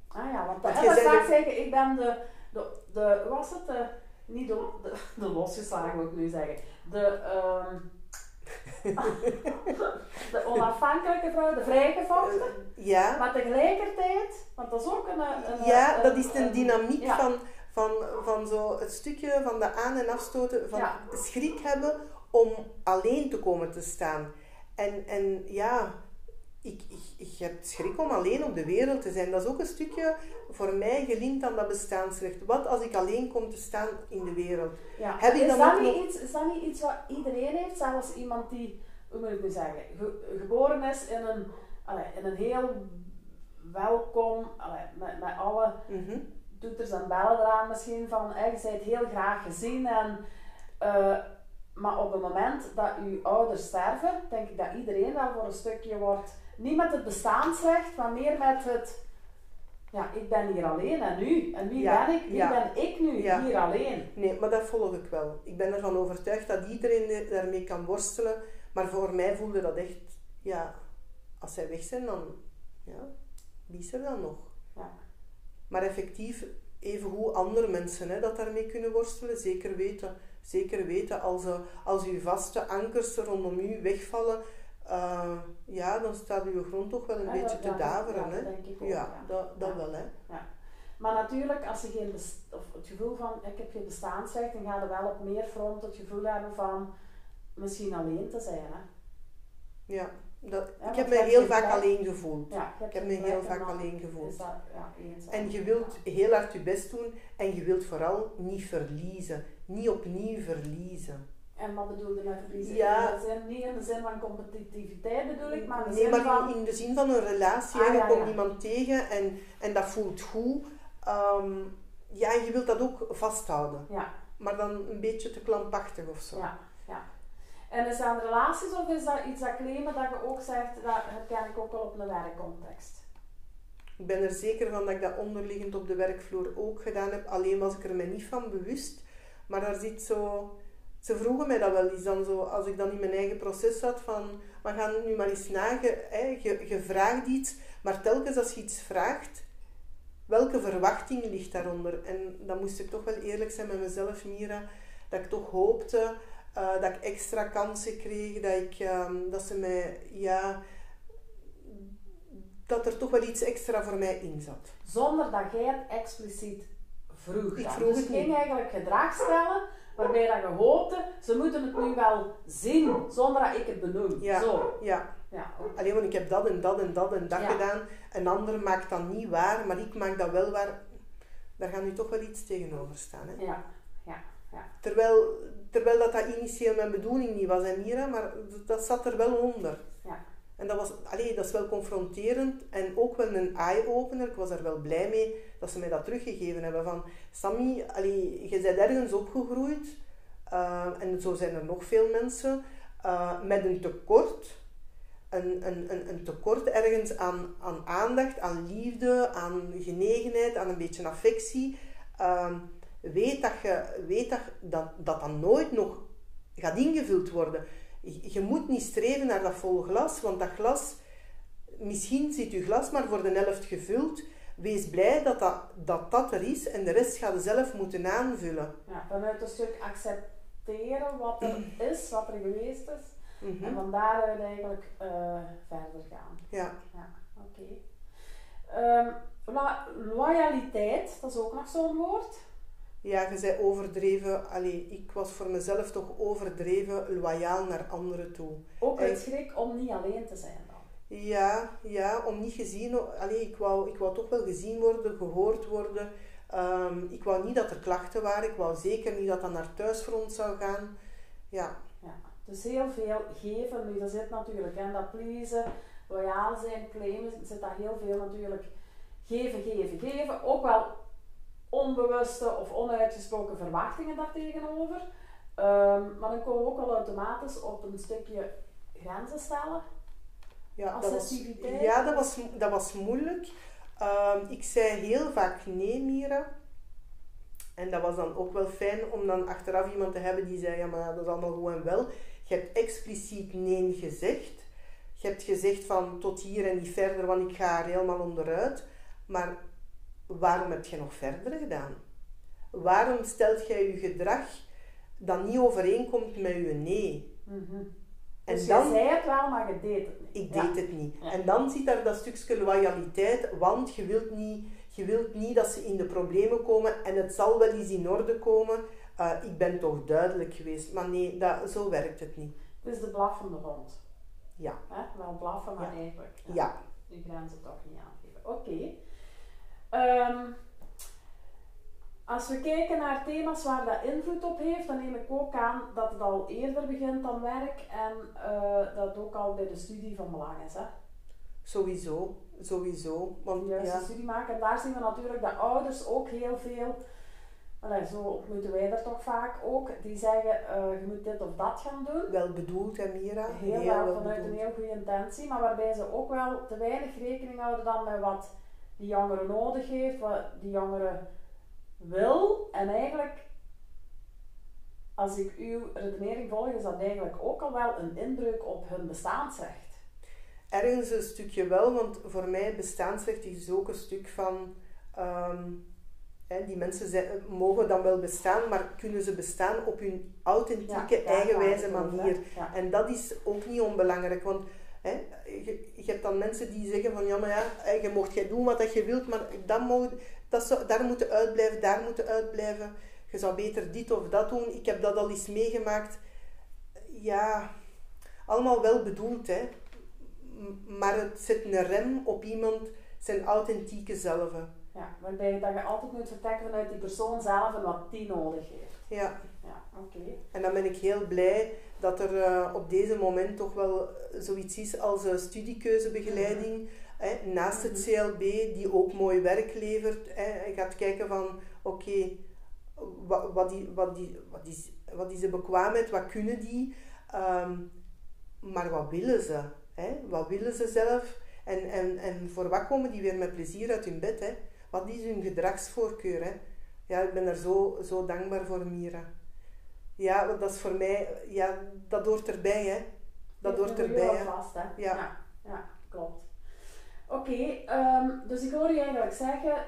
Ah ja, want, want je vaak zeggen, ik ben de, de, de was het, de, niet de, de, de losgeslagen moet ik nu zeggen, de... Um, de onafhankelijke vrouw, de vrijgevochten. Ja. Maar tegelijkertijd, want dat is ook een... een ja, dat is een, dynamiek van, van, van zo het stukje van de aan- en afstoten, van schrik hebben om alleen te komen te staan. En, en ja, ik, ik, ik heb schrik om alleen op de wereld te zijn. Dat is ook een stukje voor mij gelinkt aan dat bestaansrecht. Wat als ik alleen kom te staan in de wereld? Ja. Heb je is, dan dat niet nog... iets, is dat niet iets wat iedereen heeft? Zelfs iemand die, hoe moet ik nu zeggen, geboren is in een, in een heel welkom, met, met alle mm toeters en bellen eraan misschien, van eh, je bent heel graag gezien en... Uh, maar op het moment dat uw ouders sterven, denk ik dat iedereen wel voor een stukje wordt niet met het bestaansrecht, maar meer met het, ja, ik ben hier alleen en nu. En wie Ja, ben ik? Wie ja. ben ik nu Ja. hier alleen? Nee, maar dat volg ik wel. Ik ben ervan overtuigd dat iedereen er- daarmee kan worstelen. Maar voor mij voelde dat echt, ja, als zij weg zijn, dan, ja, wie is er dan nog? Ja. Maar effectief, even hoe andere mensen hè, dat daarmee kunnen worstelen, zeker weten. Zeker weten, als, eh, als uw vaste ankers rondom u wegvallen, eh, ja, dan staat uw grond toch wel een Ja, beetje te daveren. ja, hè? ook, ja, dat, dat wel. Hè? Maar natuurlijk, als je geen of het gevoel van ik heb geen bestaansrecht, dan ga je wel op meer fronten het gevoel hebben van misschien alleen te zijn. Hè? Ja, dat, Ja, ik heb me heel vaak alleen gevoeld. Ja, Ik heb me heel vaak alleen gevoeld. Dat, ja. En je wilt heel hard je best doen en je wilt vooral niet verliezen. Niet opnieuw verliezen. En wat bedoel je met verliezen? Ja. In de zin, niet in de zin van competitiviteit bedoel ik, maar in de nee, zin maar van... in, de zin van een relatie. Ah, je komt ja. iemand tegen en, en dat voelt goed. Ehm, ja, je wilt dat ook vasthouden. Ja, Maar dan een beetje te klampachtig of zo. ja, ja. En is dat aan relaties of is dat iets dat claimen dat je ook zegt, dat herken ik ook wel op een werkcontext? Ik ben er zeker van dat ik dat onderliggend op de werkvloer ook gedaan heb. Alleen was ik er me niet van bewust. Maar daar zit zo... Ze vroegen mij dat wel eens dan zo, als ik dan in mijn eigen proces zat van... We gaan nu maar eens na, je, hè, je, je vraagt iets, maar telkens als je iets vraagt, welke verwachting ligt daaronder? En dan moest ik toch wel eerlijk zijn met mezelf, Mira, dat ik toch hoopte eh, dat ik extra kansen kreeg, dat, ik, ehm, dat ze mij, ja, dat er toch wel iets extra voor mij in zat. Zonder dat jij het expliciet vroeg. Ik vroeg dus het ging eigenlijk gedrag stellen waarbij dat je hoopte, ze moeten het nu wel zien, zonder dat ik het benoem. Ja. Zo. Ja, Ja, alleen want ik heb dat en dat en dat en dat Ja. gedaan. Een ander maakt dat niet waar, maar ik maak dat wel waar. Daar gaat nu toch wel iets tegenover staan. Hè? ja. Terwijl, terwijl dat, dat initieel mijn bedoeling niet was, hè, Mira, maar dat zat er wel onder. En dat, was, allee, dat is wel confronterend en ook wel een eye-opener. Ik was er wel blij mee dat ze mij dat teruggegeven hebben. Van, Sammy, allee, je bent ergens opgegroeid, eh, en zo zijn er nog veel mensen, eh, met een tekort. Een, een, een, een tekort ergens aan, aan aandacht, aan liefde, aan genegenheid, aan een beetje affectie. Ehm, weet dat, je, weet dat, dat dat dan nooit nog gaat ingevuld worden. Je, moet niet streven naar dat vol glas, want dat glas, misschien zit je glas maar voor de helft gevuld. Wees blij dat dat, dat, dat er is en de rest gaat je zelf moeten aanvullen. ja. Vanuit een stuk accepteren wat er is, wat er geweest is. Mhm. En van daaruit eigenlijk eh, verder gaan. Ja. Ja, oké. Ehm, lo- loyaliteit, dat is ook nog zo'n woord. Ja, je zei overdreven. Allee, ik was voor mezelf toch overdreven loyaal naar anderen toe. Ook uit En- schrik om niet alleen te zijn dan. Ja, ja, om niet gezien... Allee, ik wou, ik wou toch wel gezien worden, gehoord worden. Ehm, ik wou niet dat er klachten waren. Ik wou zeker niet dat dat naar thuisfront zou gaan. Ja, Ja. Dus heel veel geven. Nu, dat zit natuurlijk in dat pleasen, loyaal zijn, claimen, zit daar heel veel natuurlijk geven, geven, geven. Ook wel onbewuste of onuitgesproken verwachtingen daartegenover. Ehm maar dan komen we ook al automatisch op een stukje grenzen stellen. ja, dat was, Assertiviteit? ja dat, was, dat was moeilijk. Ehm, ik zei heel vaak nee, Mira. En dat was dan ook wel fijn om dan achteraf iemand te hebben die zei, ja maar dat is allemaal goed en wel. Je hebt expliciet nee gezegd. Je hebt gezegd van tot hier en niet verder, want ik ga er helemaal onderuit. Maar waarom heb je nog verder gedaan? Waarom stelt jij je gedrag dat niet overeenkomt met je nee? En dus dan, je zei het wel, maar je deed het niet. ik Ja. deed het niet. Ja. En dan zit daar dat stukje loyaliteit, want je wilt, niet, je wilt niet dat ze in de problemen komen en het zal wel eens in orde komen. Uh, ik ben toch duidelijk geweest. Maar nee, dat, zo werkt het niet. Het is de blaffende hond. Ja. Hè? Wel blaffen, maar Ja. eigenlijk ja, die grenzen toch niet aangeven. Oké. Ehm, als we kijken naar thema's waar dat invloed op heeft, dan neem ik ook aan dat het al eerder begint dan werk en eh, dat ook al bij de studie van belang is. Hè? Sowieso. Sowieso. Want De juiste ja, studie maken. En daar zien we natuurlijk dat ouders ook heel veel Allee, zo moeten wij er toch vaak ook, die zeggen je moet dit of dat gaan doen. Wel bedoeld, hè Mira? Heel, heel wel vanuit een heel goede intentie, maar waarbij ze ook wel te weinig rekening houden dan met wat die jongere nodig heeft, wat die jongere wil. En eigenlijk, als ik uw redenering volg, is dat eigenlijk ook al wel een inbreuk op hun bestaansrecht. Ergens een stukje wel, want voor mij bestaansrecht is ook een stuk van... Ehm, hè, die mensen zijn, mogen dan wel bestaan, maar kunnen ze bestaan op hun authentieke, eigenwijze manier. En dat is ook niet onbelangrijk, want hè, je, je, hebt dan mensen die zeggen van ja, maar ja, je mocht jij doen wat je wilt, maar dat mag, dat zou, daar moeten uitblijven, daar moeten uitblijven. Je zou beter dit of dat doen. Ik heb dat al eens meegemaakt. Ja, allemaal wel bedoeld, hè maar het zet een rem op iemand zijn authentieke zelf. Ja, waarbij dat je altijd moet vertrekken vanuit die persoon zelf en wat die nodig heeft. Ja. Ja, oké. En dan ben ik heel blij dat er uh, op deze moment toch wel zoiets is als uh, studiekeuzebegeleiding. Mm hè, naast het mhm. CLB, die ook mooi werk levert. Hè, je gaat kijken van, oké, okay, wat, wat, die, wat, die, wat, is, wat is de bekwaamheid, wat kunnen die? Um, maar wat willen ze? Hè? Wat willen ze zelf? En, en, en voor wat komen die weer met plezier uit hun bed? Hè? Wat is hun gedragsvoorkeur? Hè? Ja, ik ben er zo, zo dankbaar voor, Mira. Ja, dat is voor mij, ja, dat hoort erbij, hè. Dat hoort erbij, hè. Vast, hè? Ja. ja. ja klopt. Oké, um, dus ik hoor je eigenlijk zeggen,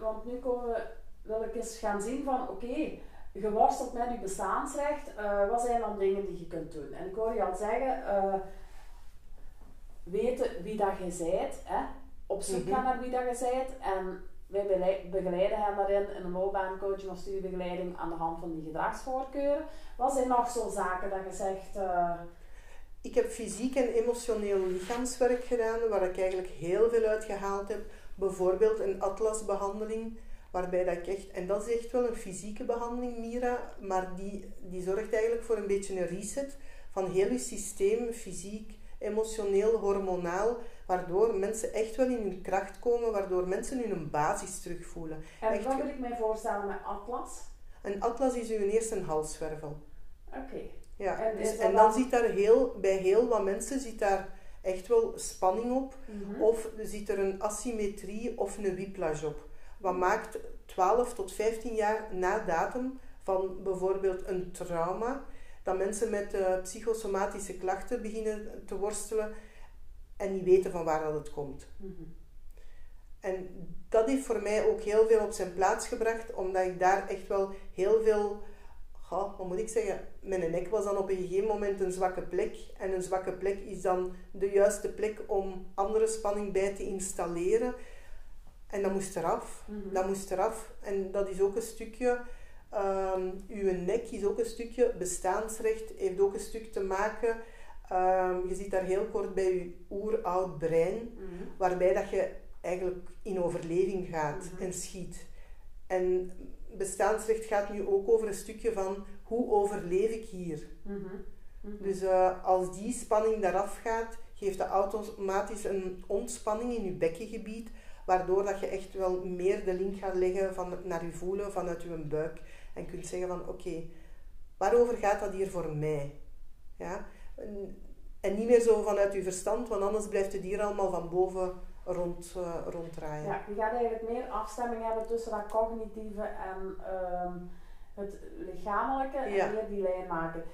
want nu komen we, wil ik eens gaan zien van, oké, okay, je worstelt met je bestaansrecht, uh, wat zijn dan dingen die je kunt doen? En ik hoor je al zeggen, uh, weten wie dat je zijt, hè? op zoek mhm. gaan naar wie dat je zijt en wij begeleiden hen daarin in een loopbaancoaching of studiebegeleiding aan de hand van die gedragsvoorkeuren. Wat zijn nog zo zaken dat je zegt... Uh... Ik heb fysiek en emotioneel lichaamswerk gedaan, waar ik eigenlijk heel veel uit gehaald heb. Bijvoorbeeld een atlasbehandeling, waarbij dat ik echt... En dat is echt wel een fysieke behandeling, Mira, maar die, die zorgt eigenlijk voor een beetje een reset van heel je systeem, fysiek, emotioneel, hormonaal, waardoor mensen echt wel in hun kracht komen, waardoor mensen hun basis terugvoelen. En echt, wat wil ik mij voorstellen met atlas? Een atlas is uw eerste halswervel. Oké. Ja, en, dus, en dan, zit daar heel, bij heel wat mensen zit daar echt wel spanning op, mm of zit er een asymmetrie of een whiplash op. Wat maakt 12 tot 15 jaar na datum van bijvoorbeeld een trauma dat mensen met uh, psychosomatische klachten beginnen te worstelen en niet weten van waar dat het komt. Mhm. En dat heeft voor mij ook heel veel op zijn plaats gebracht, omdat ik daar echt wel heel veel, oh, wat moet ik zeggen, mijn nek was dan op een gegeven moment een zwakke plek. En een zwakke plek is dan de juiste plek om andere spanning bij te installeren. En dat moest eraf. Mm Dat moest eraf. En dat is ook een stukje Um, uw nek is ook een stukje bestaansrecht, heeft ook een stuk te maken. Um, je ziet daar heel kort bij je oeroud brein, mhm. waarbij dat je eigenlijk in overleving gaat mhm. en schiet. En bestaansrecht gaat nu ook over een stukje van hoe overleef ik hier. Mhm. Dus uh, als die spanning daaraf gaat, geeft dat automatisch een ontspanning in je bekkengebied, waardoor dat je echt wel meer de link gaat leggen van, naar je voelen vanuit je buik en kunt zeggen van oké, waarover gaat dat hier voor mij? Ja? En, niet meer zo vanuit je verstand, want anders blijft het hier allemaal van boven rond, uh, ronddraaien. Ja, je gaat eigenlijk meer afstemming hebben tussen dat cognitieve en ehm, het lichamelijke en ja. meer die lijn maken.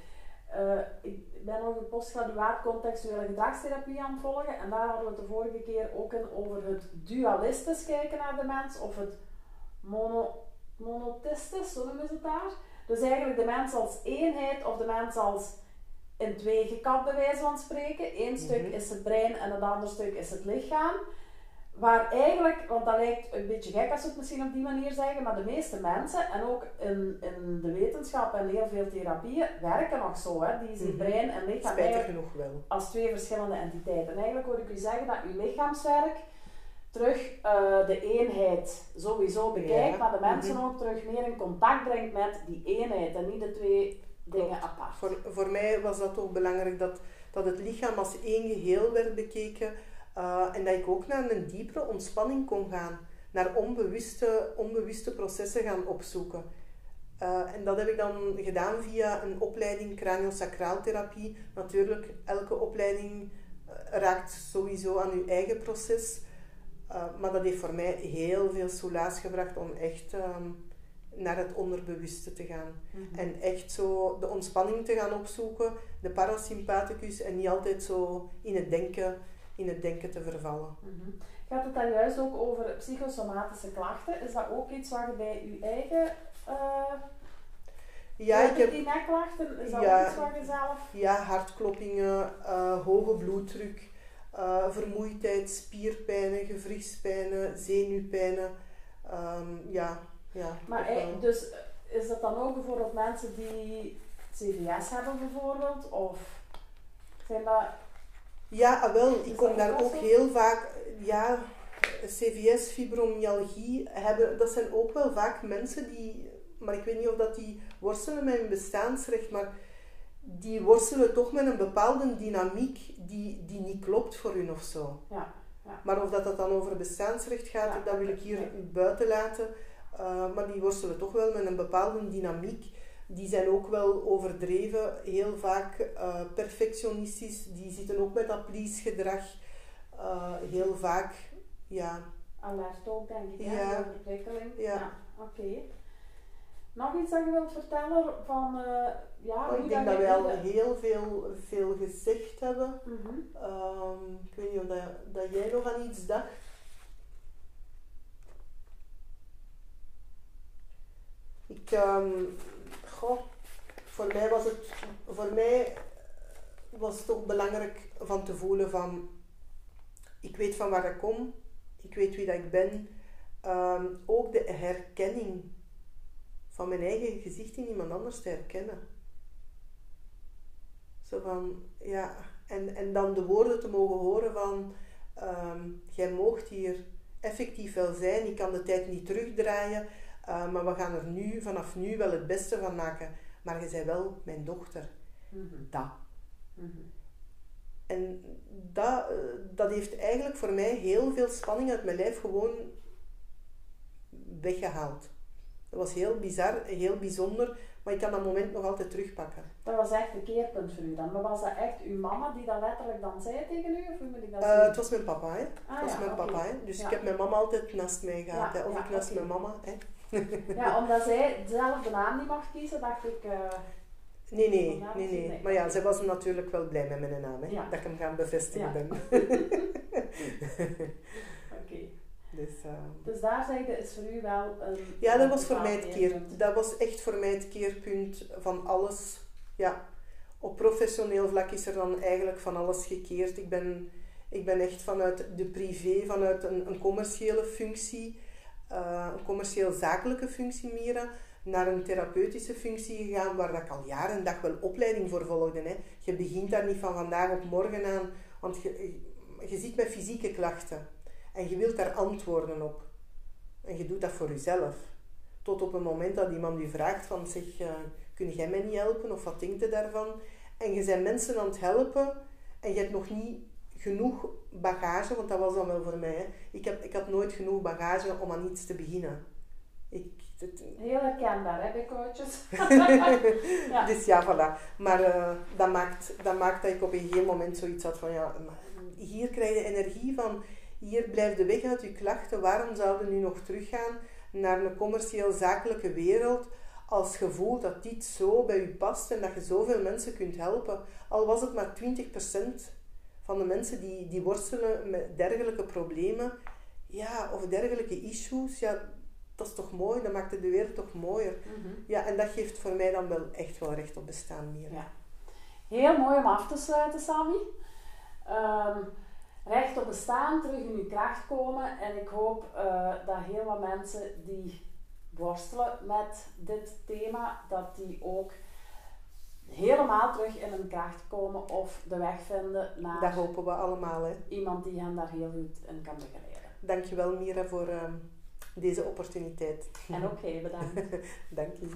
Uh, ik ben nog een postgraduaat contextuele gedragstherapie aan het volgen en daar hadden we het de vorige keer ook in over het dualistisch kijken naar de mens of het mono monotistes, zo noemen ze het daar. Dus eigenlijk de mens als eenheid of de mens als in twee gekapt bij wijze van spreken. Eén stuk mhm. is het brein en het andere stuk is het lichaam. Waar eigenlijk, want dat lijkt een beetje gek als we het misschien op die manier zeggen, maar de meeste mensen, en ook in, in de wetenschap en heel veel therapieën, werken nog zo. Hè? Die zien mhm. brein en lichaam Spijtig genoeg wel. als twee verschillende entiteiten. En eigenlijk hoor ik u zeggen dat uw lichaamswerk terug uh, de eenheid sowieso bekijkt, maar de mensen mhm. ook terug meer in contact brengt met die eenheid en niet de twee dingen apart. Voor, voor mij was dat ook belangrijk dat, dat het lichaam als één geheel werd bekeken uh, en dat ik ook naar een diepere ontspanning kon gaan. naar onbewuste, onbewuste processen gaan opzoeken. Uh, en dat heb ik dan gedaan via een opleiding craniosacraaltherapie. Natuurlijk, elke opleiding raakt sowieso aan uw eigen proces. Uh, maar dat heeft voor mij heel veel soelaas gebracht om echt um, naar het onderbewuste te gaan. Mhm. En echt zo de ontspanning te gaan opzoeken, de parasympathicus en niet altijd zo in het denken, in het denken te vervallen. Mm Gaat het dan juist ook over psychosomatische klachten? Is dat ook iets waar je bij je eigen uh, ja, ik heb, die nekklachten? Is dat ja, ook iets waar je zelf... Ja, hartkloppingen, uh, hoge bloeddruk, uh, vermoeidheid, spierpijnen, gewrichtspijnen, zenuwpijnen. Um, ja, ja, maar dus is dat dan ook bijvoorbeeld mensen die CVS hebben bijvoorbeeld? Of zijn dat... Ja, ah, wel. Ik kom daar ook heel vaak... Ja, CVS, fibromyalgie hebben... Dat zijn ook wel vaak mensen die... Maar ik weet niet of dat die worstelen met hun bestaansrecht, maar die worstelen toch met een bepaalde dynamiek die, die niet klopt voor hun of zo. Ja, ja. Maar of dat, dat dan over bestaansrecht gaat, dat wil ik hier buiten laten. Uh, maar die worstelen toch wel met een bepaalde dynamiek. Die zijn ook wel overdreven, heel vaak uh, perfectionistisch. Die zitten ook met dat please-gedrag. Uh, heel vaak, ja. Alert ook, denk ik, ja. de ontwikkeling. Ja. ja. Oké. Nog iets dat je wilt vertellen van... ja, oh, ik denk dat, wij al heel veel, veel gezegd hebben. Mm -hmm. um, ik weet niet of dat, dat jij nog aan iets dacht. Ik, um, voor mij was het, voor mij was het toch belangrijk van te voelen van, ik weet van waar ik kom, ik weet wie dat ik ben. Um, ook de herkenning van mijn eigen gezicht in iemand anders te herkennen. Zo van, ja, en, en dan de woorden te mogen horen van, um, jij moogt hier effectief wel zijn, ik kan de tijd niet terugdraaien, uh, maar we gaan er nu, vanaf nu wel het beste van maken. Maar je bent wel mijn dochter. Mm -hmm. Dat. Mm -hmm. En dat, uh, dat heeft eigenlijk voor mij heel veel spanning uit mijn lijf gewoon weggehaald. Dat was heel bizar, heel bijzonder, maar ik kan dat moment nog altijd terugpakken. Dat was echt een keerpunt voor u dan. Maar was dat echt uw mama die dat letterlijk dan zei tegen u? Of hoe moet ik dat uh, het was mijn papa, hè. Ah, het was mijn papa, hè. Dus ik heb mijn mama altijd naast mij gehad. Ja, Of ik naast okay. mijn mama, hè. ja, omdat zij dezelfde naam niet mag kiezen, dacht ik... Uh, nee, nee, nee, nee, Maar ja, zij was natuurlijk wel blij met mijn naam, hè. Dat ik hem gaan bevestigen ben. Oké. Dus, uh, dus daar zei je, is voor u wel een... Ja, dat was voor mij het keerpunt. Dat was echt voor mij het keerpunt van alles. Ja, op professioneel vlak is er dan eigenlijk van alles gekeerd. Ik ben, ik ben echt vanuit de privé, vanuit een, een commerciële functie uh, een commercieel-zakelijke functie meer naar een therapeutische functie gegaan, waar ik al jaren en dag wel opleiding voor volgde. Hè. Je begint daar niet van vandaag op morgen aan, want je, je zit met fysieke klachten en je wilt daar antwoorden op. En je doet dat voor jezelf. Tot op het moment dat iemand je vraagt van, zeg, uh, kun jij mij niet helpen of wat denkt je daarvan? En je bent mensen aan het helpen en je hebt nog niet genoeg bagage, want dat was dan wel voor mij. Ik, heb, ik had nooit genoeg bagage om aan iets te beginnen. Ik, Heel herkenbaar, hè, bij coaches. ja. Dus ja, voilà. Maar uh, dat, maakt, dat maakt dat ik op een gegeven moment zoiets had van, ja, hier krijg je energie van, hier blijft de weg uit je klachten. Waarom zouden nu nog teruggaan naar een commercieel-zakelijke wereld als je voelt dat dit zo bij je past en dat je zoveel mensen kunt helpen? Al was het maar 20% van de mensen die, die worstelen met dergelijke problemen, ja, of dergelijke issues, ja, dat is toch mooi, dat maakt de wereld toch mooier. Mhm. Ja, en dat geeft voor mij dan wel echt wel recht op bestaan meer. Ja. Heel mooi om af te sluiten, Sammy. Um, recht op bestaan, terug in je kracht komen. En ik hoop uh, dat heel wat mensen die worstelen met dit thema, dat die ook helemaal terug in hun kracht komen of de weg vinden naar... Dat hopen we allemaal, hè. Iemand die hen daar heel goed in kan begeleiden. Dankjewel Mira voor uh, deze opportuniteit. En ook jij bedankt. Dank je.